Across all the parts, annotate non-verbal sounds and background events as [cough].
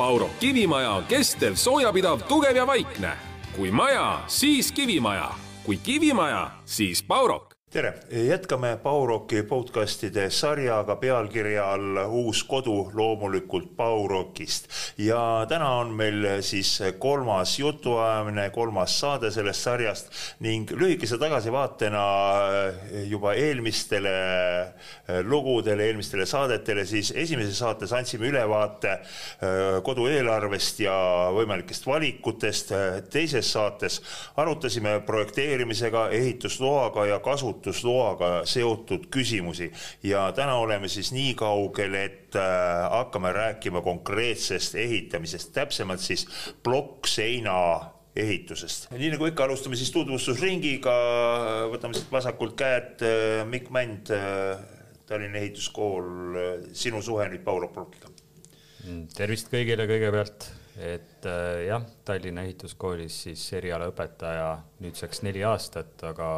Pauro. Kivimaja kestev, soojapidav, tugev ja vaikne. kui maja, siis kivimaja, kui kivimaja, siis Paurok tere, jätkame Pauroki podcastide sarjaga pealkirja all Uus kodu loomulikult Paurokist. ja täna on meil siis kolmas jutuajamine, kolmas saade sellest sarjast ning lühikese tagasivaatena juba eelmistele lugudele, eelmistele saadetele, siis esimeses saates andsime ülevaate kodu eelarvest ja võimalikest valikutest. teises saates arutasime projekteerimisega, ehitusloaga ja kasutamisega kasutusloaga seotud küsimusi. Ja täna oleme siis nii kaugel, et äh, hakkame rääkima konkreetsest ehitamisest, täpsemalt siis plokkseina ehitusest. nii nagu ikka, alustame siis tutvustusringiga, võtame siit vasakult käed, äh, Mikk Mänd, äh, Tallinna Ehituskool, sinu suhe nüüd Paul Plokiga. Mm, tervist kõigile kõigepealt, et jah, Tallinna Ehituskoolis siis erialaõpetaja nüüdseks neli aastat, aga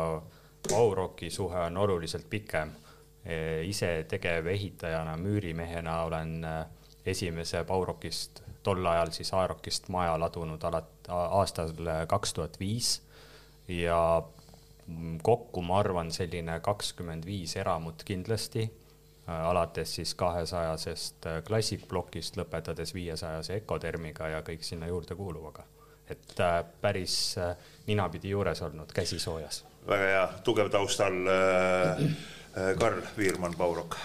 Bauroki suhe on oluliselt pikem. E, ise tegevehitajana, müürimehena olen e, esimese Baurokist, tol ajal siis Aerokist maja ladunud alat-, aastal kaks tuhat viis ja kokku ma arvan, selline kakskümmend viis eramut kindlasti, e, alates siis kahesajasest klassikplokist, lõpetades viiesajase Ecotermiga ja kõik sinna juurde kuuluvaga. et päris ninapidi juures olnud, käsi soojas väga hea, tugev taust all. Äh, äh, Karl Viirmann-Paurok.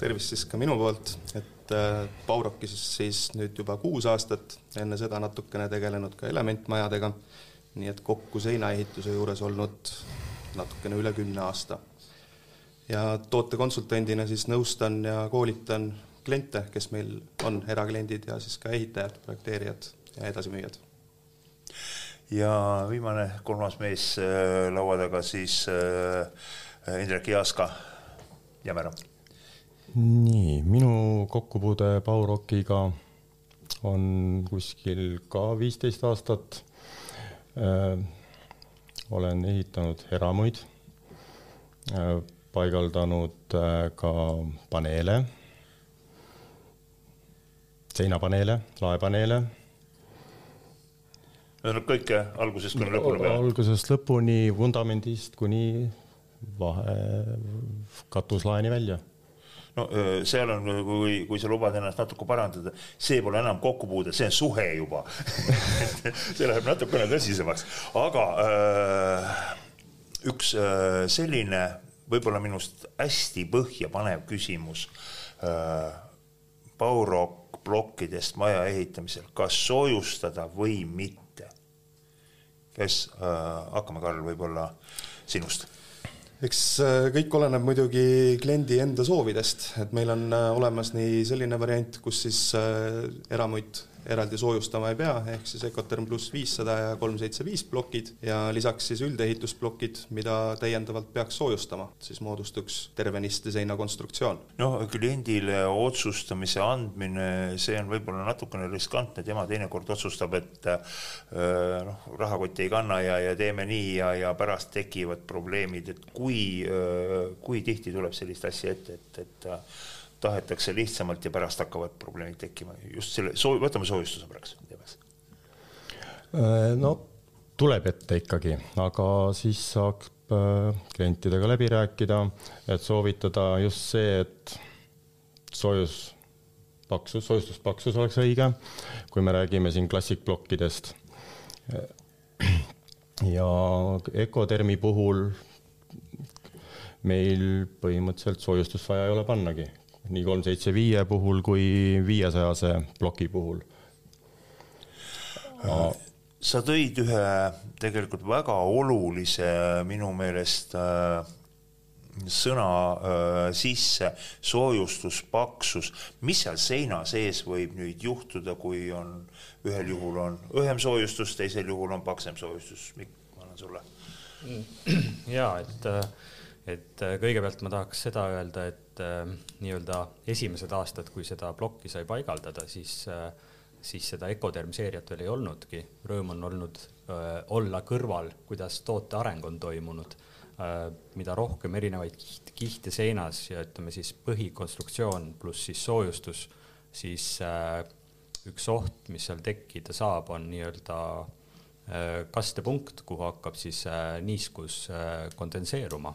tervist siis ka minu poolt, et äh, Paurokis siis nüüd juba kuus aastat, enne seda natukene tegelenud ka elementmajadega. nii et kokku seinaehituse juures olnud natukene üle kümne aasta. ja tootekonsultandina siis nõustan ja koolitan kliente, kes meil on erakliendid ja siis ka ehitajad, projekteerijad ja edasimüüjad ja viimane, kolmas mees äh, laua taga siis äh, Indrek Jaaska, Jämera. nii, minu kokkupuude Baurokiga on kuskil ka viisteist aastat äh,. olen ehitanud eramuid paigaldanud ka paneele, seinapaneele, laepaneele ühesõnaga kõike algusest kuni lõpuni peale? algusest lõpuni, vundamendist kuni vahe, katuslaeni välja no seal on, kui, kui sa lubad ennast natuke parandada, see pole enam kokkupuude, see on suhe juba [laughs] see läheb natukene tõsisemaks, aga üks selline võib-olla minust hästi põhjapanev küsimus Baurok plokkidest maja ehitamisel, kas soojustada või mitte? Kes äh,, hakkame, Karl, võib-olla sinust. Eks äh, kõik oleneb muidugi kliendi enda soovidest, et meil on äh, olemas nii selline variant, kus siis eramuid eraldi soojustama ei pea, ehk siis Ecoterm pluss viissada ja kolm seitse viis plokid ja lisaks siis üldehitusplokid, mida täiendavalt peaks soojustama, siis moodustuks tervenisti seina konstruktsioon. noh, kliendile otsustamise andmine, see on võib-olla natukene riskantne, tema teinekord otsustab, et noh, rahakotti ei kanna ja, ja teeme nii ja, ja pärast tekivad probleemid, et kui, kui tihti tuleb sellist asja ette, et, et tahetakse lihtsamalt ja pärast hakkavad probleemid tekkima, just selle võtame soojustuse praegu teemas. Äh, no tuleb ette ikkagi, aga siis saaks äh, klientidega läbi rääkida, et soovitada just see, et soojus paksus, soojustuspaksus oleks õige, kui me räägime siin klassikplokkidest. [clears throat] ja Ecotermi puhul meil põhimõtteliselt soojustust vaja ei ole pannagi, nii kolm seitse viie puhul kui viiesajase ploki puhul. sa tõid ühe tegelikult väga olulise minu meelest äh, sõna äh, sisse, soojustuspaksus, mis seal seina sees võib nüüd juhtuda, kui on, ühel juhul on õhem soojustus, teisel juhul on paksem soojustus, Mikk, ma annan sulle. [clears throat] ja et äh et äh, kõigepealt ma tahaks seda öelda, et äh, nii-öelda esimesed aastad, kui seda plokki sai paigaldada, siis, äh, siis seda Ecoterm seeriat veel ei olnudki. Rõõm on olnud olla kõrval, kuidas toote areng on toimunud. mida rohkem erinevaid kiht, kihte seinas ja ütleme siis põhikonstruktsioon pluss siis soojustus, siis üks oht, mis seal tekkida saab, on nii-öelda kastepunkt, kuhu hakkab siis niiskus kondenseeruma.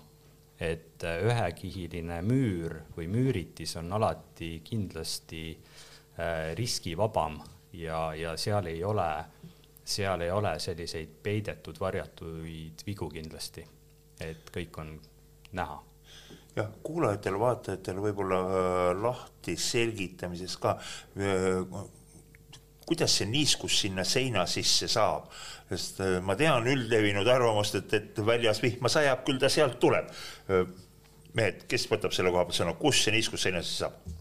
Et ühekihiline müür või müüritis on alati kindlasti riskivabam ja, ja seal ei ole, seal ei ole selliseid peidetud, varjatuid vigu kindlasti. et kõik on näha jah, kuulajatel-vaatajatel võib-olla äh, lahti selgitamises ka äh, kuidas see niiskus sinna seina sisse saab, sest äh, ma tean üldlevinud arvamust, et, et väljas vihma sajab, küll ta sealt tuleb. mehed, kes võtab selle koha pealt sõna, kus see niiskus seina sisse saab?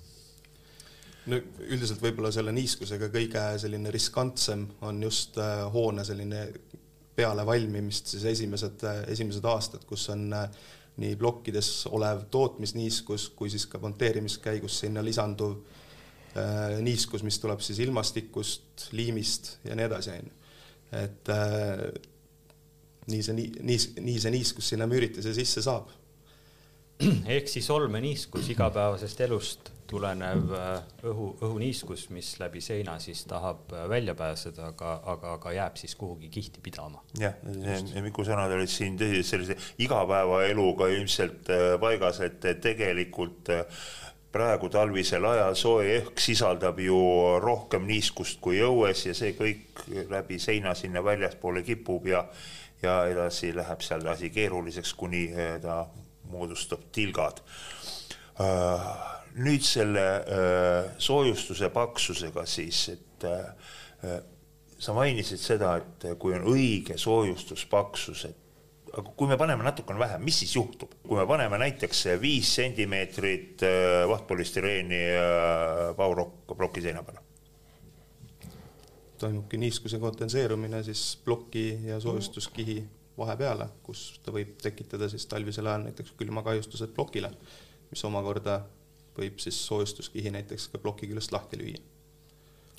no üldiselt võib-olla selle niiskusega kõige selline riskantsem on just hoone selline peale valmimist siis esimesed, esimesed aastad, kus on äh, nii plokkides olev tootmisniiskus kui siis ka monteerimiskäigus sinna lisanduv äh, niiskus, mis tuleb siis ilmastikust, liimist ja nii edasi, on ju. et äh, nii see, nii, nii, nii see niiskus sinna müüritise sisse saab. ehk siis olmeniiskus igapäevasest elust tulenev äh, õhu, õhuniiskus, mis läbi seina siis tahab äh, välja pääseda, aga, aga, aga jääb siis kuhugi kihti pidama. jah, Miku sõnad olid siin tõsiselt sellise igapäevaeluga ilmselt äh, paigas, et tegelikult praegu talvisel ajal soe õhk sisaldab ju rohkem niiskust kui õues ja see kõik läbi seina sinna väljaspoole kipub ja ja edasi läheb seal asi keeruliseks, kuni ta moodustab tilgad. Nüüd selle äh, soojustuse paksusega siis, et äh, äh, sa mainisid seda, et kui on õige soojustuspaksus, et aga kui me paneme natukene vähem, mis siis juhtub, kui me paneme näiteks viis sentimeetrit vahtpolüstireeni paurokk seina peale? toimubki niiskuse kondenseerumine siis ploki ja soojustuskihi vahepeale, kus ta võib tekitada siis talvisel ajal näiteks külmakahjustused plokile, mis omakorda võib siis soojustuskihi näiteks ka ploki küljest lahti lüüa.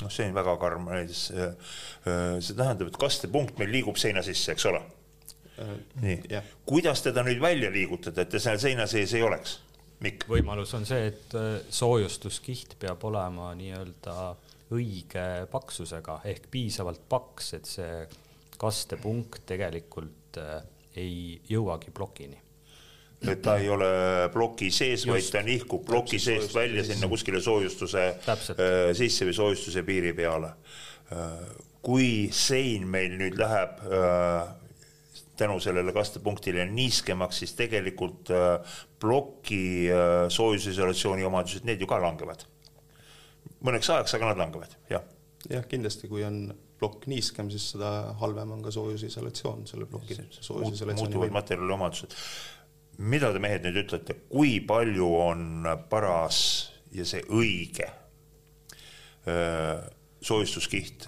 noh, see on väga karm, see tähendab, et kastepunkt meil liigub seina sisse, eks ole? Äh, nii, kuidas teda nüüd välja liigutada, et ta seal seina sees ei oleks? Mikk? võimalus on see, et äh, soojustuskiht peab olema nii-öelda õige paksusega ehk piisavalt paks, et see kastepunkt tegelikult äh, ei jõuagi plokini et ta ei ole ploki sees, vaid ta nihkub ploki seest välja sinna kuskile soojustuse Täpselt. Äh, sisse või soojustuse piiri peale. Kui sein meil nüüd läheb äh, tänu sellele kastepunktile niiskemaks, siis tegelikult ploki soojusisolatsiooni omadused, need ju ka langevad. mõneks ajaks, aga nad langevad, jah. jah, kindlasti, kui on plokk niiskem, siis seda halvem on ka soojusisolatsioon selle ploki. muutuvad materjali omadused mida te mehed nüüd ütlete, kui palju on paras ja see õige soojustuskiht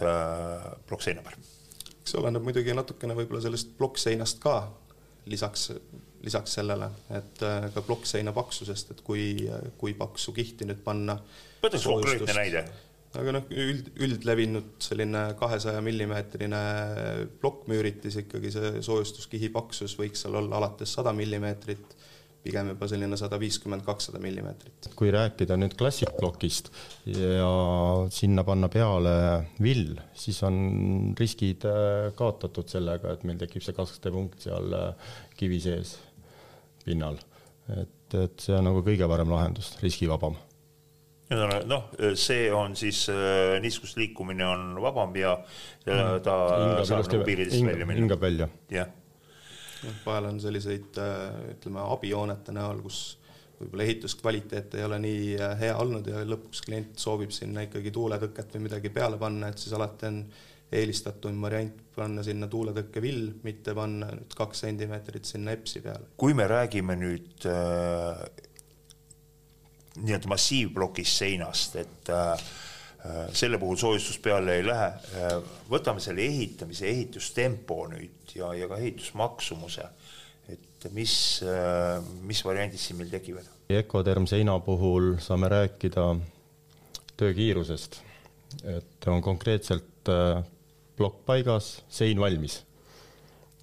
plokkseina peal? Eks oleneb muidugi natukene võib-olla sellest plokkseinast ka, lisaks, lisaks sellele, et ka plokkseina paksusest, et kui, kui paksu kihti nüüd panna. võtaks konkreetne näide aga noh, üld, üldlevinud selline kahesaja millimeetrine plokkmüüritis ikkagi see soojustuskihi paksus võiks seal olla alates sada millimeetrit, pigem juba selline sada viiskümmend, kakssada millimeetrit. kui rääkida nüüd klassikplokist ja sinna panna peale vill, siis on riskid äh, kaotatud sellega, et meil tekib see kasvutepunkt seal äh, kivi sees pinnal. et, et see on nagu kõige parem lahendus, riskivabam noh, see on siis äh, niiskus liikumine on vabam ja, ja mm. ta saab nagu piiridest välja minna. hingab välja. jah. Vahel on selliseid äh, ütleme abihoonete näol, kus võib-olla ehituskvaliteet ei ole nii äh, hea olnud ja lõpuks klient soovib sinna ikkagi tuuletõket või midagi peale panna, et siis alati on eelistatum variant panna sinna tuuletõkkevill, mitte panna nüüd kaks sentimeetrit sinna EPS-i peale. kui me räägime nüüd äh, nii-öelda massiivplokist seinast, et äh, selle puhul soojustus peale ei lähe. Äh, võtame selle ehitamise ehitustempo nüüd ja, ja ka ehitusmaksumuse, et mis, mis variandid siin meil tekivad? Ecoterm seina puhul saame rääkida töökiirusest, et on konkreetselt plokk paigas, sein valmis.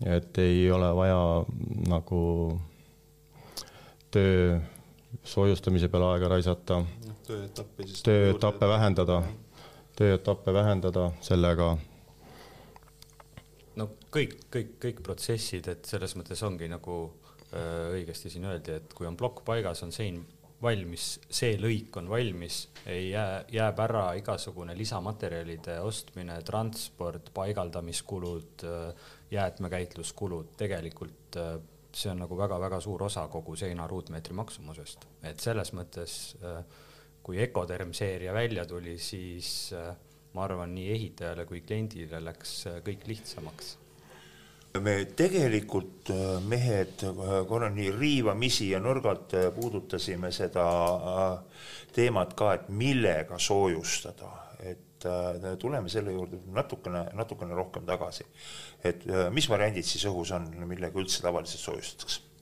et ei ole vaja nagu töö soojustamise peale aega raisata, tööetappe siis tööetappe vähendada. Tööetappe vähendada sellega. no kõik, kõik, kõik protsessid, et selles mõttes ongi nagu äh, õigesti siin öeldi, et kui on plokk paigas, on sein valmis, see lõik on valmis, ei jää, jääb ära igasugune lisamaterjalide ostmine, transport, paigaldamiskulud, jäätmekäitluskulud, tegelikult äh, see on nagu väga-väga suur osa kogu seina ruutmeetri maksumusest, et selles mõttes äh, kui Ecoterm seeria välja tuli, siis äh, ma arvan, nii ehitajale kui kliendile läks kõik lihtsamaks me tegelikult, äh, mehed, äh, korra nii riivamisi ja nõrgalt äh, puudutasime seda teemat ka, et millega soojustada, et tuleme selle juurde natukene, natukene rohkem tagasi. et mis variandid siis õhus on, millega üldse tavaliselt soojustatakse?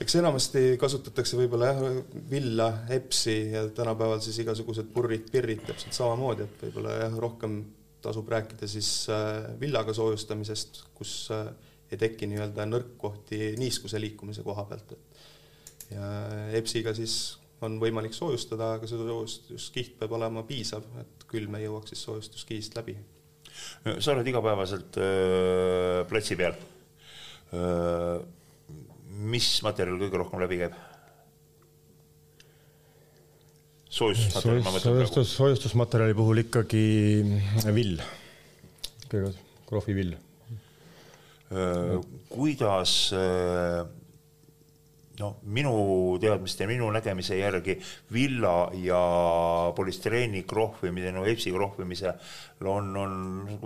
Eks enamasti kasutatakse võib-olla jah, villa, epsi ja tänapäeval siis igasugused purrid, pirrid täpselt samamoodi, et võib-olla jah, rohkem tasub rääkida siis äh, villaga soojustamisest, kus äh, ei teki nii-öelda nõrkkohti niiskuse liikumise koha pealt, et ja EPS-iga siis on võimalik soojustada, aga see soojustuskiht peab olema piisav, et külm ei jõuaks siis soojustuskihist läbi. sa oled igapäevaselt öö, platsi peal. Mis materjal kõige rohkem läbi käib? soojustusmaterjali ma mõtlen praegu. soojustusmaterjali puhul ikkagi vill, kõige krohvivill. kuidas noh, minu teadmiste minu nägemise järgi villa ja polüstireeni krohvimine, no EPS-i krohvimisel on, on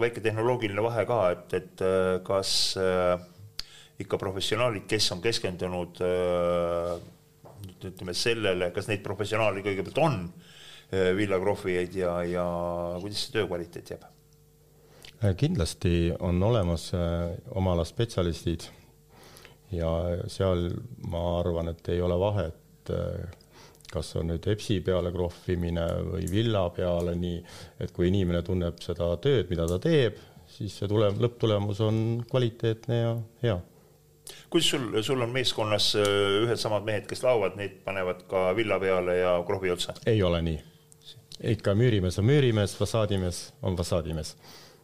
väike tehnoloogiline vahe ka, et, et kas ikka professionaalid, kes on keskendunud ütleme sellele, kas neid professionaale kõigepealt on, äh, villakrohvijaid ja, ja kuidas see töö kvaliteet jääb? Äh, kindlasti on olemas äh, oma ala spetsialistid ja seal ma arvan, et ei ole vahet, kas on nüüd EPS-i peale krohvimine või villa peale, nii et kui inimene tunneb seda tööd, mida ta teeb, siis see tulem-, lõpptulemus on kvaliteetne ja hea kuidas sul, sul on meeskonnas äh, ühed samad mehed, kes laovad, need panevad ka villa peale ja krohvi otsa? ei ole nii. ikka müürimees on müürimees, fassaadimees on fassaadimees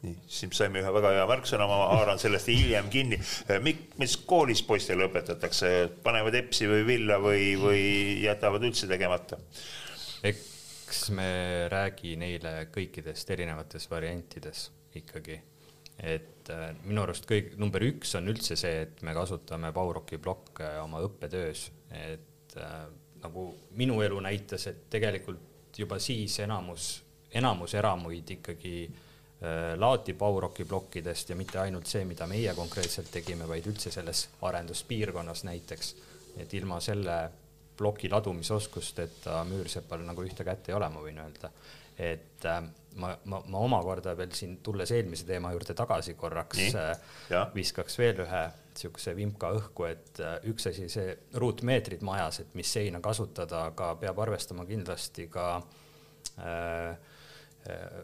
nii, siis saime ühe väga hea märksõna, ma haaran sellest hiljem kinni. Äh, mis koolis poistele õpetatakse, panevad epsi või villa või, või jätavad üldse tegemata? eks me räägi neile kõikidest erinevates variantides ikkagi et äh, minu arust kõik, number üks on üldse see, et me kasutame Bauroki blokke oma õppetöös, et äh, nagu minu elu näitas, et tegelikult juba siis enamus, enamus eramuid ikkagi äh, laoti Bauroki plokkidest ja mitte ainult see, mida meie konkreetselt tegime, vaid üldse selles arenduspiirkonnas näiteks, et ilma selle ploki ladumisoskusteta müürsepal nagu ühte kätt ei ole, ma võin öelda. et ma, ma, ma omakorda veel siin tulles eelmise teema juurde tagasi korraks äh, viskaks veel ühe niisuguse vimka õhku, et äh, üks asi, see ruutmeetrid majas, et mis seina kasutada, aga peab arvestama kindlasti ka äh, äh,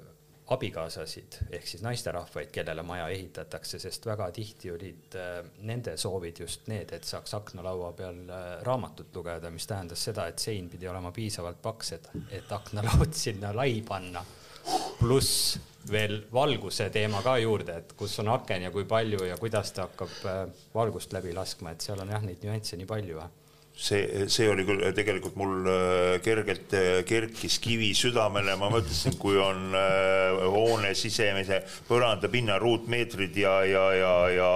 abikaasasid ehk siis naisterahvaid, kellele maja ehitatakse, sest väga tihti olid äh, nende soovid just need, et saaks aknalaua peal äh, raamatut lugeda, mis tähendas seda, et sein pidi olema piisavalt paks, et, et aknalaud [laughs] sinna lai panna pluss veel valguse teema ka juurde, et kus on aken ja kui palju ja kuidas ta hakkab äh, valgust läbi laskma, et seal on jah, neid nüansse nii palju see, see oli küll tegelikult mul äh, kergelt äh, kerkis kivi südamele, ma mõtlesin, kui on hoone sisemise põrandapinna ruutmeetrid ja, ja, ja, ja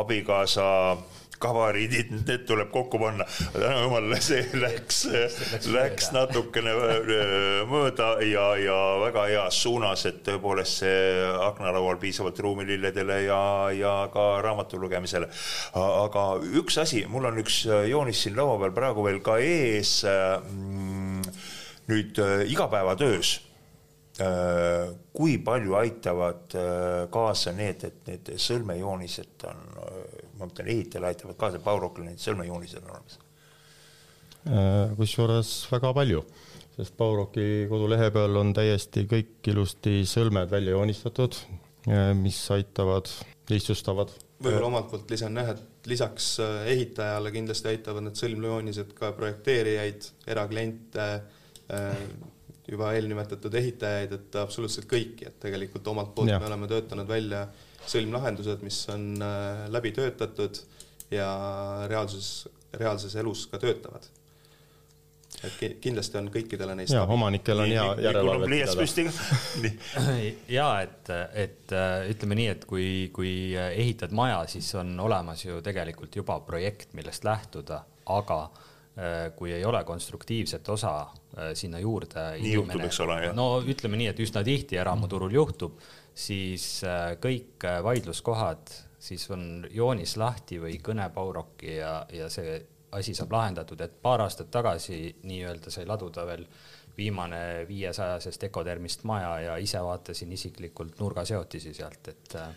abikaasa kavariidid, need tuleb kokku panna. tänu jumalale, see läks, läks, natukene äh, mööda ja, ja väga heas suunas, et tõepoolest see aknalaual piisavalt ruumi lilledele ja, ja ka raamatu lugemisele. aga üks asi, mul on üks joonis siin laua peal praegu veel ka ees. Mm, nüüd äh, igapäevatöös Äh, kui palju aitavad äh, kaasa need, et need sõlmejoonised on, äh, ma mõtlen, ehitajale aitavad kaasa, Baurokile need sõlmejoonised on olemas? kusjuures väga palju, sest Bauroki kodulehe peal on täiesti kõik ilusti sõlmed välja joonistatud, mis aitavad, lihtsustavad. võib-olla omalt poolt lisan jah, et lisaks ehitajale kindlasti aitavad need sõlmjoonised ka projekteerijaid, erakliente juba eelnimetatud ehitajaid, et absoluutselt kõiki, et tegelikult omalt poolt ja. me oleme töötanud välja sõlmlahendused, mis on äh, läbi töötatud ja reaalsuses, reaalses elus ka töötavad et kindlasti on kõikidele neist ja omanikel on hea järelevalvet pidada. [laughs] [laughs] ja et, et äh, ütleme nii, et kui, kui ehitad maja, siis on olemas ju tegelikult juba projekt, millest lähtuda, aga äh, kui ei ole konstruktiivset osa äh, sinna juurde. nii juhtub, eks ole, jah. no ütleme nii, et üsna tihti eramuturul juhtub, siis kõik vaidluskohad, siis on joonis lahti või kõne Baurocki ja, ja see asi saab lahendatud, et paar aastat tagasi nii-öelda sai laduda veel viimane viiesajasest Ecotermist maja ja ise vaatasin isiklikult nurgaseotisi sealt, et äh,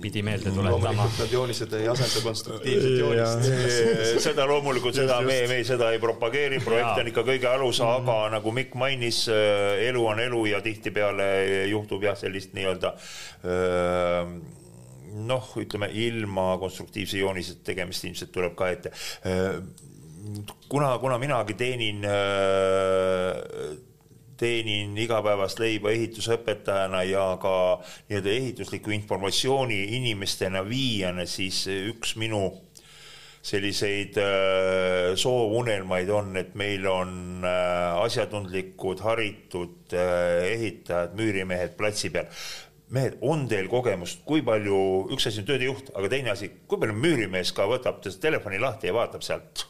pidi meelde tuletama. Need joonised ei asenda konstruktiivset joonist. [laughs] seda loomulikult, seda me, me seda ei propageeri, projekt on ikka kõige alus, aga mm -hmm. nagu Mikk mainis, äh, elu on elu ja tihtipeale juhtub jah, sellist nii-öelda äh, noh, ütleme ilma konstruktiivse jooniseta tegemist ilmselt tuleb ka ette. kuna, kuna minagi teenin teenin igapäevast leiba ehitusõpetajana ja ka nii-öelda ehitusliku informatsiooni inimestena viijana, siis üks minu selliseid äh, soovunelmaid on, et meil on äh, asjatundlikud, haritud äh, ehitajad, müürimehed platsi peal mehed, on teil kogemust, kui palju, üks asi on töödejuht, aga teine asi, kui palju müürimees ka võtab telefoni lahti ja vaatab sealt.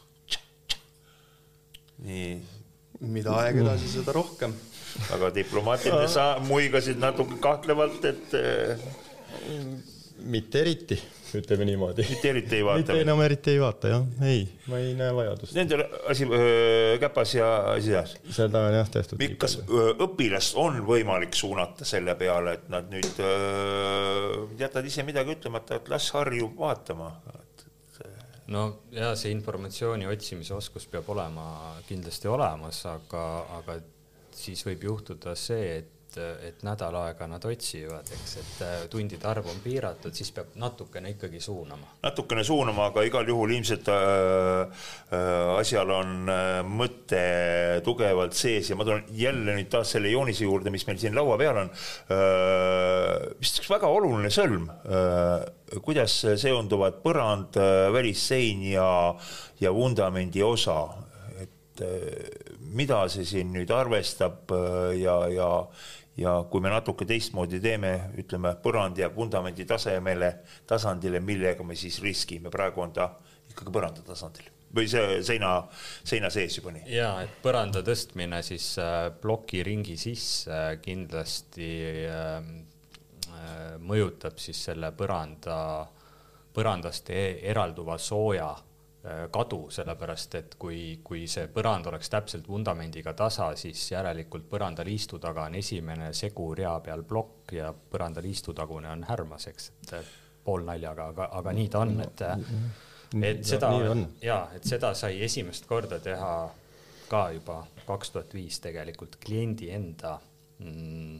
nii. Mida aeg edasi, seda rohkem. aga diplomaatid sa muigasid natuke kahtlevalt, et. mitte eriti ütleme niimoodi. mitte eriti ei vaata? mitte enam eriti ei vaata jah, ei, ma ei näe vajadust. Nendel asi öö, käpas ja asi heas. seda on jah tehtud. kas õpilast on võimalik suunata selle peale, et nad nüüd öö, jätad ise midagi ütlemata, et las harjub vaatama? No ja see informatsiooni otsimise oskus peab olema kindlasti olemas, aga, aga siis võib juhtuda see, et et, et nädal aega nad otsivad, eks, et äh, tundide arv on piiratud, siis peab natukene ikkagi suunama. natukene suunama, aga igal juhul ilmselt äh, äh, asjal on äh, mõte tugevalt sees ja ma tulen jälle nüüd taas selle joonise juurde, mis meil siin laua peal on äh,. vist üks väga oluline sõlm äh,, kuidas seonduvad põrand, äh, välissein ja, ja vundamendi osa, et mida see siin nüüd arvestab ja, ja ja kui me natuke teistmoodi teeme, ütleme põrand jääb vundamendi tasemele, tasandile, millega me siis riskime, praegu on ta ikkagi põranda tasandil või see seina, seina sees juba nii? ja, et põranda tõstmine siis äh, ploki ringi sisse kindlasti mõjutab siis selle põranda, põrandast e-, eralduva sooja kadu, sellepärast et kui, kui see põrand oleks täpselt vundamendiga tasa, siis järelikult põrandaliistu taga on esimene segu rea peal plokk ja põrandaliistu tagune on härmas, eks, et äh, poolnaljaga, aga, aga nii ta on, et et seda ja et seda sai esimest korda teha ka juba kaks tuhat viis tegelikult kliendi enda mm,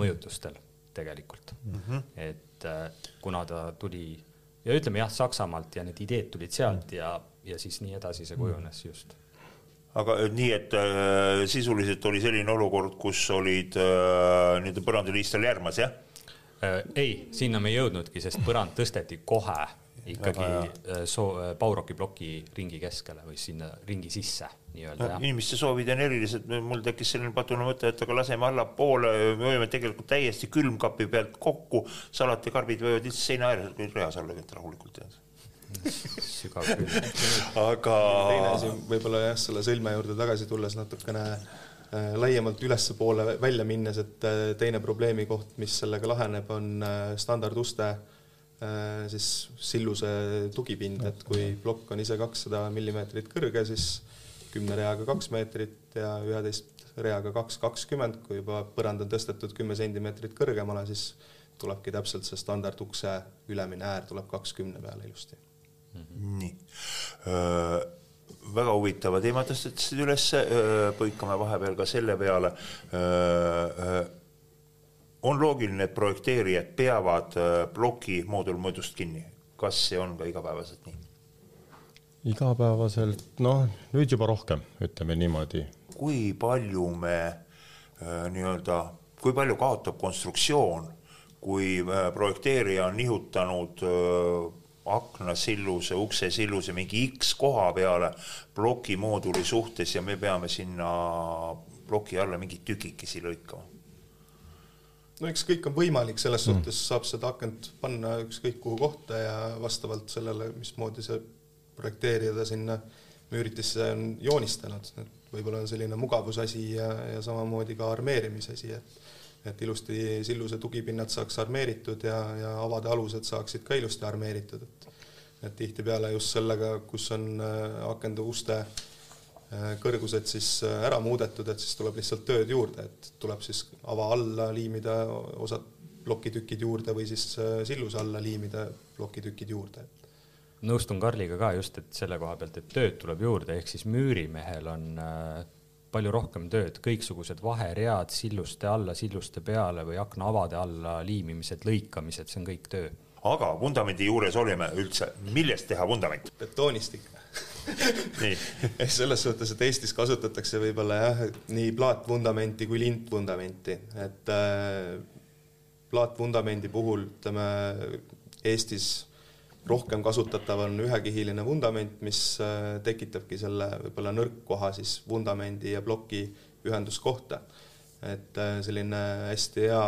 mõjutustel tegelikult mm, -hmm. et äh, kuna ta tuli ja ütleme jah, Saksamaalt ja need ideed tulid sealt ja, ja siis nii edasi see kujunes just. aga nii, et äh, sisuliselt oli selline olukord, kus olid äh, nii-öelda põrandaliistel järmas, jah äh,? ei, sinna me ei jõudnudki, sest põrand tõsteti kohe ikkagi äh, soo-, äh, Bauroki ploki ringi keskele või sinna ringi sisse nii-öelda no,. inimeste soovid on erilised, mul tekkis selline patune mõte, et aga laseme allapoole, me võime tegelikult täiesti külmkapi pealt kokku, salatikarbid võivad lihtsalt seina ääres reas alla võtta rahulikult tead [laughs] sügav küll. aga. teine asi võib-olla jah, selle sõlme juurde tagasi tulles natukene äh, laiemalt ülespoole välja minnes, et äh, teine probleemikoht, mis sellega laheneb, on äh, standarduste äh, Äh, siis silluse tugipind, et kui plokk on ise kakssada millimeetrit kõrge, siis kümne reaga kaks meetrit ja üheteist reaga kaks kakskümmend, kui juba põrand on tõstetud kümme sentimeetrit kõrgemale, siis tulebki täpselt see standardukse ülemine äär tuleb kakskümne peale ilusti. Mm. -hmm. nii. Äh, väga huvitava teema tõstatasid üles, põikame vahepeal ka selle peale on loogiline, et projekteerijad peavad äh, ploki moodulmõõdust kinni, kas see on ka igapäevaselt nii? igapäevaselt, noh, nüüd juba rohkem, ütleme niimoodi. kui palju me nii-öelda, kui palju kaotab konstruktsioon, kui projekteerija on nihutanud aknasilluse, uksesilluse mingi X koha peale plokimooduli suhtes ja me peame sinna ploki alla mingeid tükikesi lõikama no eks kõik on võimalik, selles mm. suhtes saab seda akent panna ükskõik kuhu kohta ja vastavalt sellele, mismoodi see projekteerija ta sinna müüritisse on joonistanud, et võib-olla on selline mugavusasi ja, ja samamoodi ka armeerimisasi, et et ilusti silluse tugipinnad saaks armeeritud ja, ja avade alused saaksid ka ilusti armeeritud, et et tihtipeale just sellega, kus on äh, akende uste Äh, kõrgused siis äh, ära muudetud, et siis tuleb lihtsalt tööd juurde, et tuleb siis ava alla liimida osad plokitükid juurde või siis äh, silluse alla liimida plokitükid juurde. nõustun Karliga ka just, et selle koha pealt, et tööd tuleb juurde, ehk siis müürimehel on palju rohkem tööd, kõiksugused vaheread silluste alla, silluste peale või aknaavade alla liimimised, lõikamised, see on kõik töö. aga vundamendi juures olime üldse, millest teha vundament? betoonist ikka [laughs] selles suhtes, et Eestis kasutatakse võib-olla jah, nii plaatvundamenti kui lintvundamenti, et äh, plaatvundamendi puhul ütleme Eestis rohkem kasutatav on ühekihiline vundament, mis äh, tekitabki selle võib-olla nõrkkoha siis vundamendi ja ploki ühenduskohta. et äh, selline hästi hea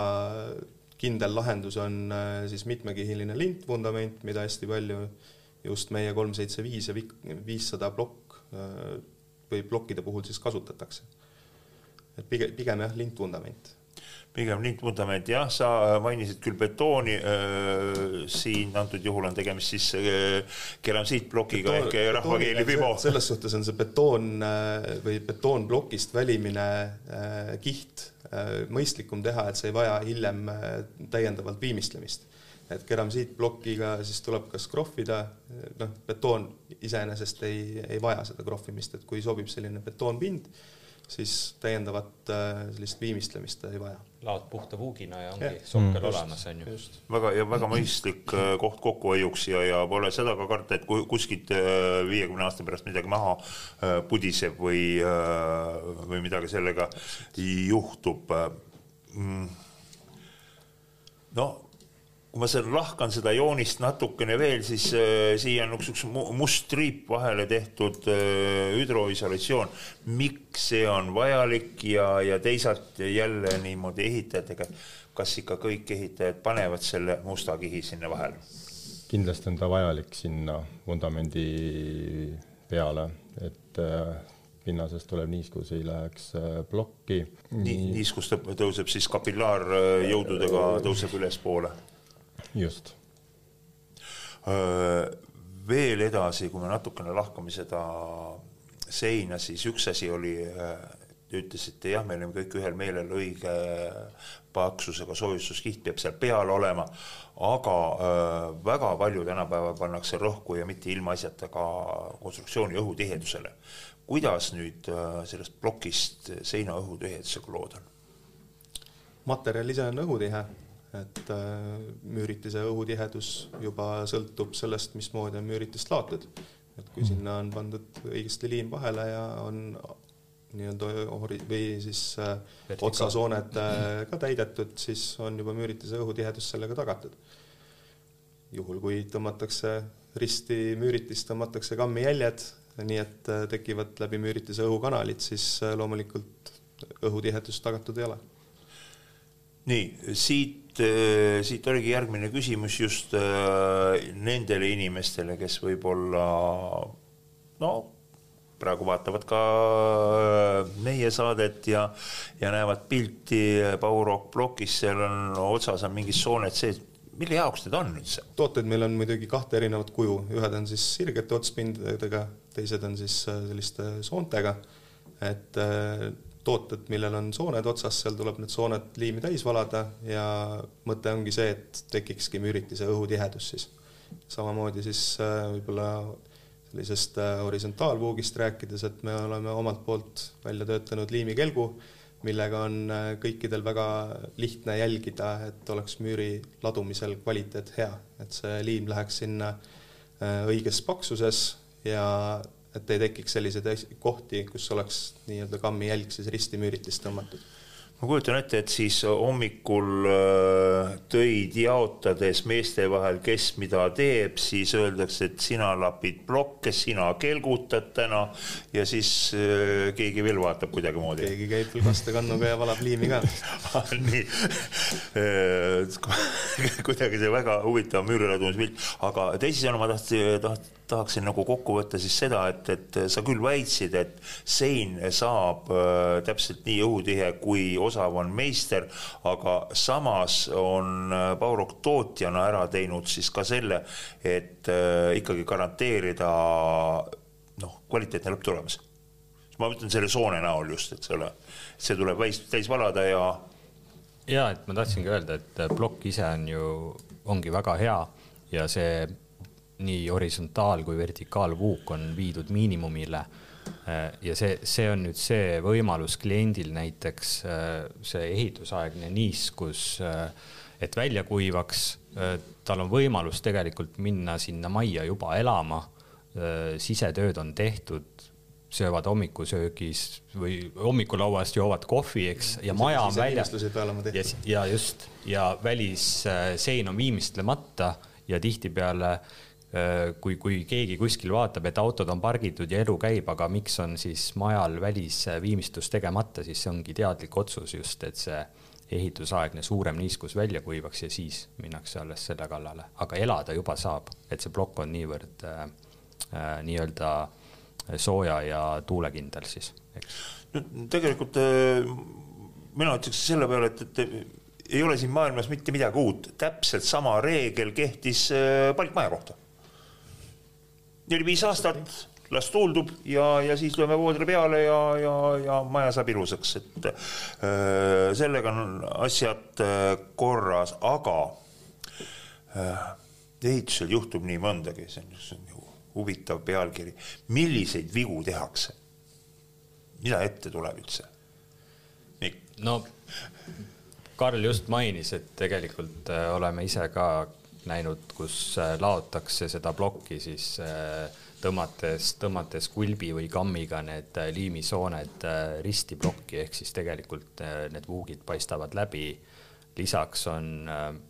kindel lahendus on äh, siis mitmekihiline lintvundament, mida hästi palju just meie kolm seitse viis ja viissada plokk äh, või plokkide puhul siis kasutatakse. et pigem, pigem jah, lintvundament pigem lintvundament, jah, sa mainisid küll betooni äh,, siin antud juhul on tegemist siis äh, keramsiitplokiga ehk rahvakeeli Vibo. selles suhtes on see betoon või betoonplokist välimine kiht mõistlikum teha, et see ei vaja hiljem täiendavalt viimistlemist et keramsiitplokiga siis tuleb kas krohvida, noh, betoon iseenesest ei, ei vaja seda krohvimist, et kui sobib selline betoonpind, siis täiendavat äh, sellist viimistlemist ei vaja. laod puhta puugina ja ongi sokkel mm, olemas, on ju. väga ja väga mõistlik äh, koht kokkuhoiuks ja, ja pole seda ka karta, et kui kuskilt äh, viiekümne aasta pärast midagi maha pudiseb või, või midagi sellega juhtub. Mm. no kui ma seal lahkan seda joonist natukene veel, siis äh, siia on üks must triip vahele tehtud äh, hüdroisolatsioon. miks see on vajalik ja, ja teisalt jälle niimoodi ehitajatega, kas ikka kõik ehitajad panevad selle musta kihi sinna vahele? kindlasti on ta vajalik sinna vundamendi peale, et äh, pinnasest tuleb niiskus ei läheks äh, plokki. nii, niiskus tõuseb siis kapillaarjõududega, tõuseb ülespoole just. veel edasi, kui me natukene lahkame seda seina, siis üks asi oli, te ütlesite jah, me olime kõik ühel meelel, õige paksusega soojustuskiht peab seal peal olema, aga äh, väga palju tänapäeval pannakse rõhku ja mitte ilmaasjata ka konstruktsiooni õhutihedusele. kuidas nüüd sellest plokist seina õhutihedusega lood on? materjal ise on õhutihe et äh, müüritise õhutihedus juba sõltub sellest, mismoodi on müüritist laotud. et kui sinna on pandud õigesti liim vahele ja on nii-öelda ori- või siis äh, otsasooned äh, ka täidetud, siis on juba müüritise õhutihedus sellega tagatud. juhul, kui tõmmatakse risti müüritist, tõmmatakse kammijäljed, nii et tekivad läbi müüritise õhukanalid, siis loomulikult õhutihedus tagatud ei ole. nii, siit siit, äh, siit oligi järgmine küsimus just äh, nendele inimestele, kes võib-olla no praegu vaatavad ka äh, meie saadet ja, ja näevad pilti Baurock plokis, seal on otsas on mingid sooned sees. mille jaoks need on üldse? tooted meil on muidugi kahte erinevat kuju, ühed on siis sirgete otspindadega, teised on siis selliste soontega. et tooted, millel on sooned otsas, seal tuleb need sooned liimi täis valada ja mõte ongi see, et tekikski müüritise õhutihedus siis. samamoodi siis äh, võib-olla sellisest äh, horisontaalpuugist rääkides, et me oleme omalt poolt välja töötanud liimikelgu, millega on äh, kõikidel väga lihtne jälgida, et oleks müüri ladumisel kvaliteet hea, et see liim läheks sinna õiges paksuses ja et ei tekiks selliseid kohti, kus oleks nii-öelda kammi jälg siis risti müüritist tõmmatud. ma kujutan ette, et siis hommikul äh, töid jaotades meeste vahel, kes mida teeb, siis öeldakse, et sina lapid plokke, sina kelgutad täna ja siis äh, keegi veel vaatab kuidagimoodi. keegi käib veel kastekannuga ja valab liimi ka [laughs] nii, [laughs] kuidagi see väga huvitav müüriladumispilt, aga teisisõnu ma tahtsin, taht-, tahaksin nagu kokku võtta siis seda, et, et sa küll väitsid, et sein saab äh, täpselt nii õhutihe, kui osav on meister, aga samas on äh, Baurok tootjana ära teinud siis ka selle, et äh, ikkagi garanteerida noh, kvaliteetne lõpptulemus. ma mõtlen selle soone näol just, eks ole, see tuleb täis, täis valada ja. ja et ma tahtsingi öelda, et plokk ise on ju, ongi väga hea ja see nii horisontaal kui vertikaalvuuk on viidud miinimumile. ja see, see on nüüd see võimalus kliendil näiteks see ehitusaegne niiskus, et välja kuivaks, tal on võimalus tegelikult minna sinna majja juba elama. sisetööd on tehtud, söövad hommikusöögis või hommikulauast joovad kohvi, eks, ja maja on väljas. ja, ja just ja välissein on viimistlemata ja tihtipeale Äh, kui, kui keegi kuskil vaatab, et autod on pargitud ja elu käib, aga miks on siis majal välisviimistlus tegemata, siis see ongi teadlik otsus just, et see ehitusaegne suurem niiskus välja kuivaks ja siis minnakse alles selle kallale, aga elada juba saab, et see plokk on niivõrd äh, äh, nii-öelda sooja ja tuulekindel siis, eks. no tegelikult äh, mina ütleks selle peale, et, et ei ole siin maailmas mitte midagi uut, täpselt sama reegel kehtis äh, palkmaja kohta neli-viis aastat, las tuuldub ja, ja siis lööme voodile peale ja, ja, ja maja saab ilusaks, et äh, sellega on asjad äh, korras, aga äh, ehitusel juhtub nii mõndagi, see on, see on ju huvitav pealkiri. milliseid vigu tehakse? mida ette tuleb üldse? no Karl just mainis, et tegelikult äh, oleme ise ka näinud, kus äh, laotakse seda plokki siis äh, tõmmates, tõmmates kulbi või kammiga need äh, liimisooned risti plokki, ehk siis tegelikult need vuugid paistavad läbi. lisaks on,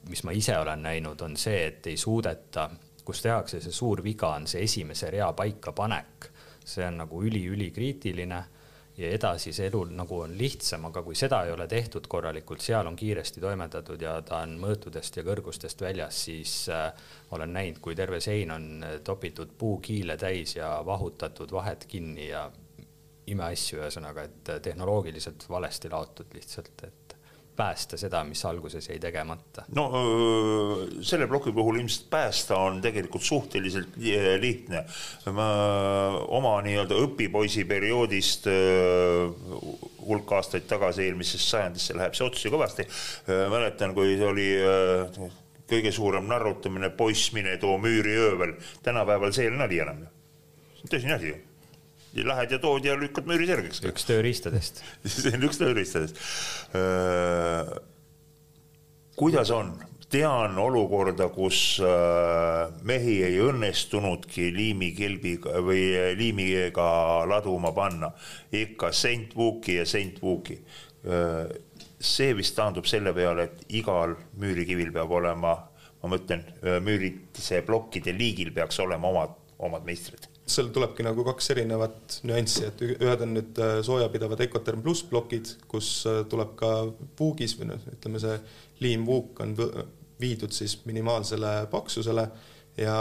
mis ma ise olen näinud, on see, et ei suudeta, kus tehakse see suur viga, on see esimese rea paikapanek. see on nagu üli-ülikriitiline ja edasi see elu nagu on lihtsam, aga kui seda ei ole tehtud korralikult, seal on kiiresti toimetatud ja ta on mõõtudest ja kõrgustest väljas, siis äh, olen näinud, kui terve sein on äh, topitud puukiile täis ja vahutatud vahed kinni ja imeasju, ühesõnaga, et äh, tehnoloogiliselt valesti laotud lihtsalt, et päästa seda, mis alguses jäi tegemata? no selle ploki puhul ilmselt päästa on tegelikult suhteliselt lihtne. ma oma nii-öelda õpipoisi perioodist hulk aastaid tagasi, eelmisesse sajandisse läheb see otsa kõvasti. mäletan, kui oli kõige suurem narrutamine, poiss, mine too müüri öövel. tänapäeval see ei ole nali enam. see on tõsine asi ju lähed ja tood ja lükkad müüri sirgeks. üks tööriistadest [laughs] see on üks tööriistadest. kuidas on? tean olukorda, kus mehi ei õnnestunudki liimikilbiga või liimiga laduma panna, ikka sentvuuki ja sentvuuki. see vist taandub selle peale, et igal müürikivil peab olema, ma mõtlen, müürikese plokkide liigil peaks olema omad, omad meistrid seal tulebki nagu kaks erinevat nüanssi, et ühed on nüüd äh, soojapidavad Ecoterm pluss plokid, kus äh, tuleb ka puugis või noh, ütleme see liimvuuk on viidud siis minimaalsele paksusele ja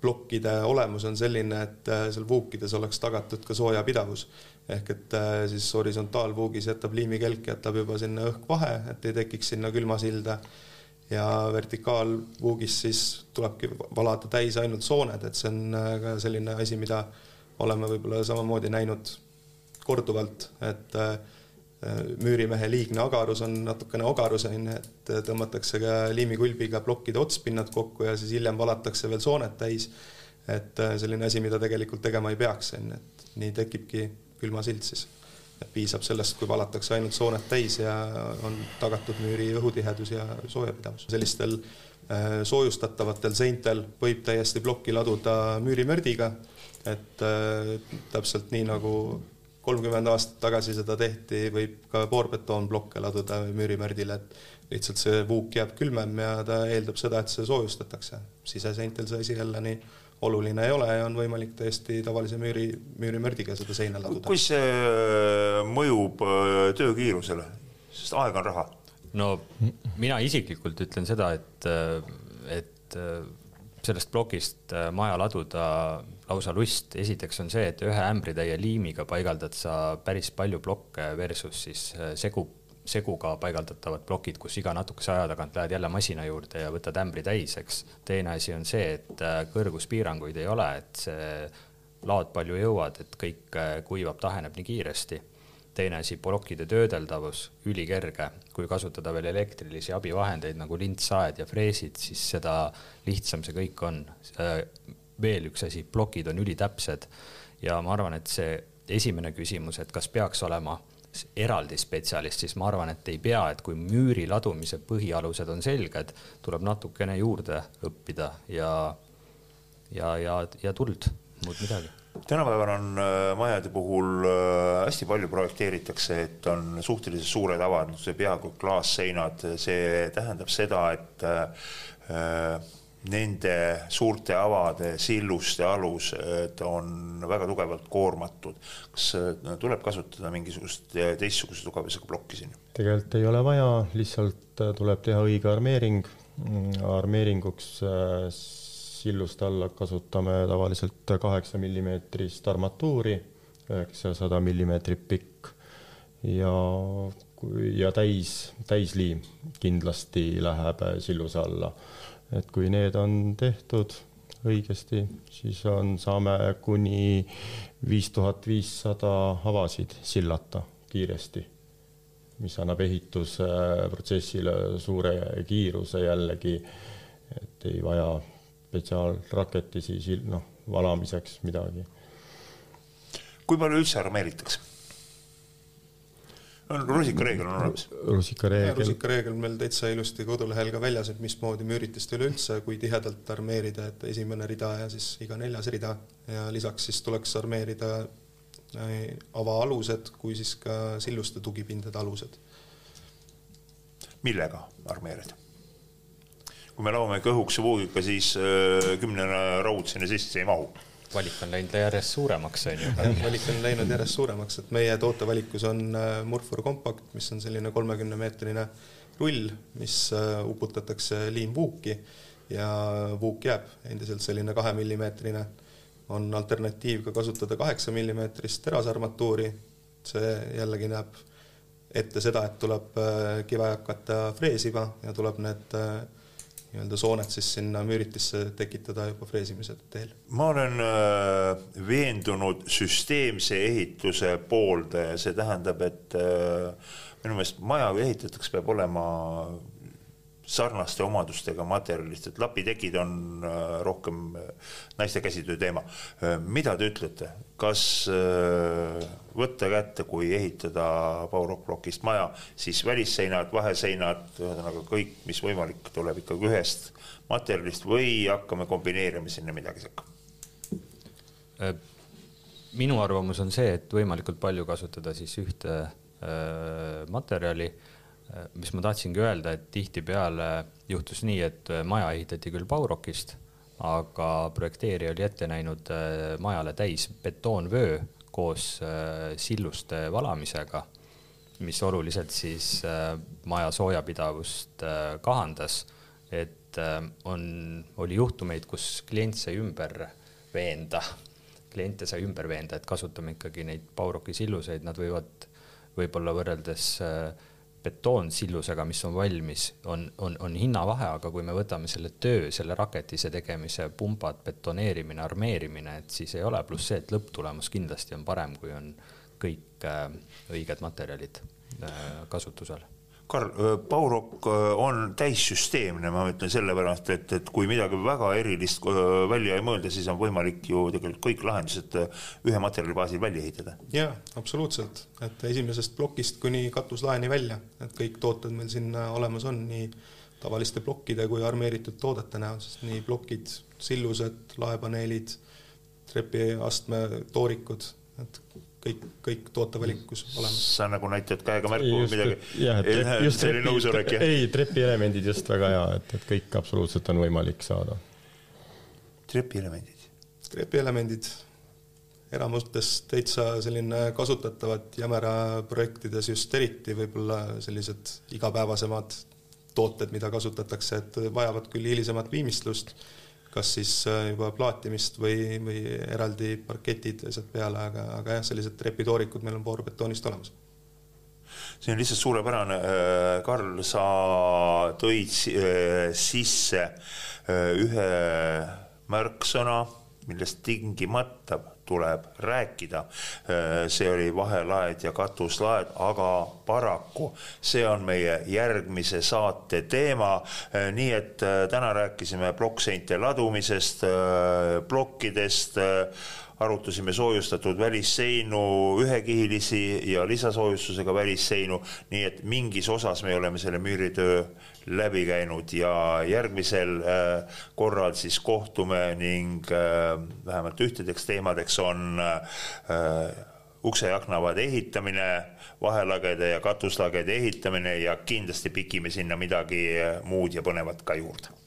plokkide olemus on selline, et äh, seal vuukides oleks tagatud ka soojapidavus. ehk et siis horisontaalvuugis jätab liimikelk, jätab juba sinna õhk vahe, et ei tekiks sinna külmasilda ja vertikaalvuugis siis tulebki valada täis ainult sooned, et see on äh, ka selline asi, mida oleme võib-olla samamoodi näinud korduvalt, et äh, müürimehe liigne agarus on natukene ogarus, on ju, et tõmmatakse ka liimikulbiga plokkide otspinnad kokku ja siis hiljem valatakse veel sooned täis. et äh, selline asi, mida tegelikult tegema ei peaks, on ju, et nii tekibki külmasild siis piisab sellest, kui valatakse ainult sooned täis ja on tagatud müüri õhutihedus ja soojapidavus. sellistel äh, soojustatavatel seintel võib täiesti plokki laduda müürimördiga, et äh, täpselt nii, nagu kolmkümmend aastat tagasi seda tehti, võib ka poorbetoonplokke laduda müürimärdile, et lihtsalt see vuuk jääb külmem ja ta eeldab seda, et see soojustatakse. siseseintel see asi jälle nii oluline ei ole ja on võimalik täiesti tavalise müüri, müürimärdiga seda seina laduda. kuidas see äh, mõjub äh, töökiirusele, sest aeg on raha? no mina isiklikult ütlen seda, et, äh, et sellest plokist maja laduda lausa lust. esiteks on see, et ühe ämbritäie liimiga paigaldad sa päris palju plokke versus siis segu seguga paigaldatavad plokid, kus iga natukese aja tagant lähed jälle masina juurde ja võtad ämbri täis, eks. teine asi on see, et äh, kõrguspiiranguid ei ole, et see laod palju jõuad, et kõik äh, kuivab, taheneb nii kiiresti. teine asi, plokkide töödeldavus, ülikerge. kui kasutada veel elektrilisi abivahendeid nagu lintsaed ja freesid, siis seda lihtsam see kõik on. Äh, veel üks asi, plokid on ülitäpsed ja ma arvan, et see esimene küsimus, et kas peaks olema eraldi spetsialist, siis ma arvan, et ei pea, et kui müüri ladumise põhialused on selged, tuleb natukene juurde õppida ja, ja, ja, ja tuld, muud midagi. Tänapäeval on äh, majade puhul äh, hästi palju projekteeritakse, et on suhteliselt suured avad, peaaegu klaasseinad, see tähendab seda, et äh, nende suurte avade, silluste alused on väga tugevalt koormatud. kas tuleb kasutada mingisugust teistsuguse tugevusega plokki siin? tegelikult ei ole vaja, lihtsalt tuleb teha õige armeering. armeeringuks äh, silluste alla kasutame tavaliselt kaheksa millimeetrist armatuuri, üheksasada millimeetrit pikk ja ja täis, täisliim kindlasti läheb silluse alla et kui need on tehtud õigesti, siis on, saame kuni viis tuhat viissada avasid sillata kiiresti, mis annab ehitusprotsessile suure kiiruse jällegi, et ei vaja spetsiaalraketisi, noh, valamiseks midagi. kui palju üldse armeeritakse? On rusikareegel on olemas? rusikareegel. rusikareegel on meil täitsa ilusti kodulehel ka väljas, et mismoodi müüritist üleüldse, kui tihedalt armeerida, et esimene rida ja siis iga neljas rida ja lisaks siis tuleks armeerida avaalused kui siis ka silluste tugipindade alused. millega armeerida? kui me laome kõhuks vuugiga, siis äh, kümnene raud sinna sisse ei mahu valik on läinud järjest suuremaks, on ju. valik on läinud järjest suuremaks, et meie tootevalikus on äh, Murfur kompakt, mis on selline kolmekümne meetrine rull, mis äh, uputatakse liimvuuki ja vuuk jääb endiselt selline kahemillimeetrine. on alternatiiv ka kasutada kaheksa millimeetrist terasarmatuuri, see jällegi näeb ette seda, et tuleb äh, kive hakata freesima ja tuleb need nii-öelda soonet siis sinna müüritisse tekitada juba freesimise teel. ma olen äh, veendunud süsteemse ehituse pooldaja, see tähendab, et äh, minu meelest maja, kui ehitatakse, peab olema sarnaste omadustega materjalist, et lapitekid on äh, rohkem äh, naiste käsitöö teema. Äh, mida te ütlete, kas võtta kätte, kui ehitada Baurock-plokist maja, siis välisseinad, vaheseinad, ühesõnaga kõik, mis võimalik, tuleb ikkagi ühest materjalist või hakkame kombineerima sinna midagi sekka? minu arvamus on see, et võimalikult palju kasutada siis ühte materjali mis ma tahtsingi öelda, et tihtipeale juhtus nii, et äh, maja ehitati küll Baurokist, aga projekteerija oli ette näinud äh, majale täis betoonvöö koos silluste valamisega, mis oluliselt siis maja soojapidavust kahandas. et on, oli juhtumeid, kus klient sai ümber veenda, kliente sai ümber veenda, et kasutame ikkagi neid Bauroki silluseid, nad võivad võib-olla võrreldes äh, betoonsillusega, mis on valmis, on, on, on hinnavahe, aga kui me võtame selle töö, selle raketise tegemise, pumbad, betoneerimine, armeerimine, et siis ei ole, pluss see, et lõpptulemus kindlasti on parem, kui on kõik äh, õiged materjalid äh, kasutusel Karl, Baurok on täissüsteemne, ma ütlen sellepärast, et, et kui midagi väga erilist välja ei mõelda, siis on võimalik ju tegelikult kõik lahendused ühe materjali baasil välja ehitada. jaa, absoluutselt, et esimesest plokist kuni katuslaeni välja, et kõik tooted meil sinna olemas on, nii tavaliste plokkide kui armeeritud toodete näol, sest nii plokid, sillused, laepaneelid, trepiastme toorikud, et kõik, kõik tootevalikus olemas. sa nagu näitad käega märku just, midagi. jah, et trepp, just trepi, ei trepielemendid just väga hea, et, et kõik absoluutselt on võimalik saada. trepielemendid? trepielemendid enamustes täitsa selline kasutatavad Jämera projektides just eriti võib-olla sellised igapäevasemad tooted, mida kasutatakse, et vajavad küll hilisemat viimistlust kas siis äh, juba plaatimist või, või eraldi parketid sealt peale, aga, aga jah, sellised trepitoorikud meil on voorbetoonist olemas. See on lihtsalt suurepärane, äh, Karl, sa tõid äh, sisse ühe märksõna, millest tingimata tuleb rääkida. see oli vahelaed ja katuslaed, aga paraku see on meie järgmise saate teema. nii et äh, täna rääkisime plokkseinte ladumisest, äh, plokkidest arutasime soojustatud välisseinu, ühekihilisi ja lisasoojustusega välisseinu, nii et mingis osas me oleme selle müüritöö läbi käinud ja järgmisel äh, korral siis kohtume ning äh, vähemalt ühtedeks teemadeks on äh, ukse ja aknavaade ehitamine, vahelagede ja katuslagede ehitamine ja kindlasti pikime sinna midagi muud ja põnevat ka juurde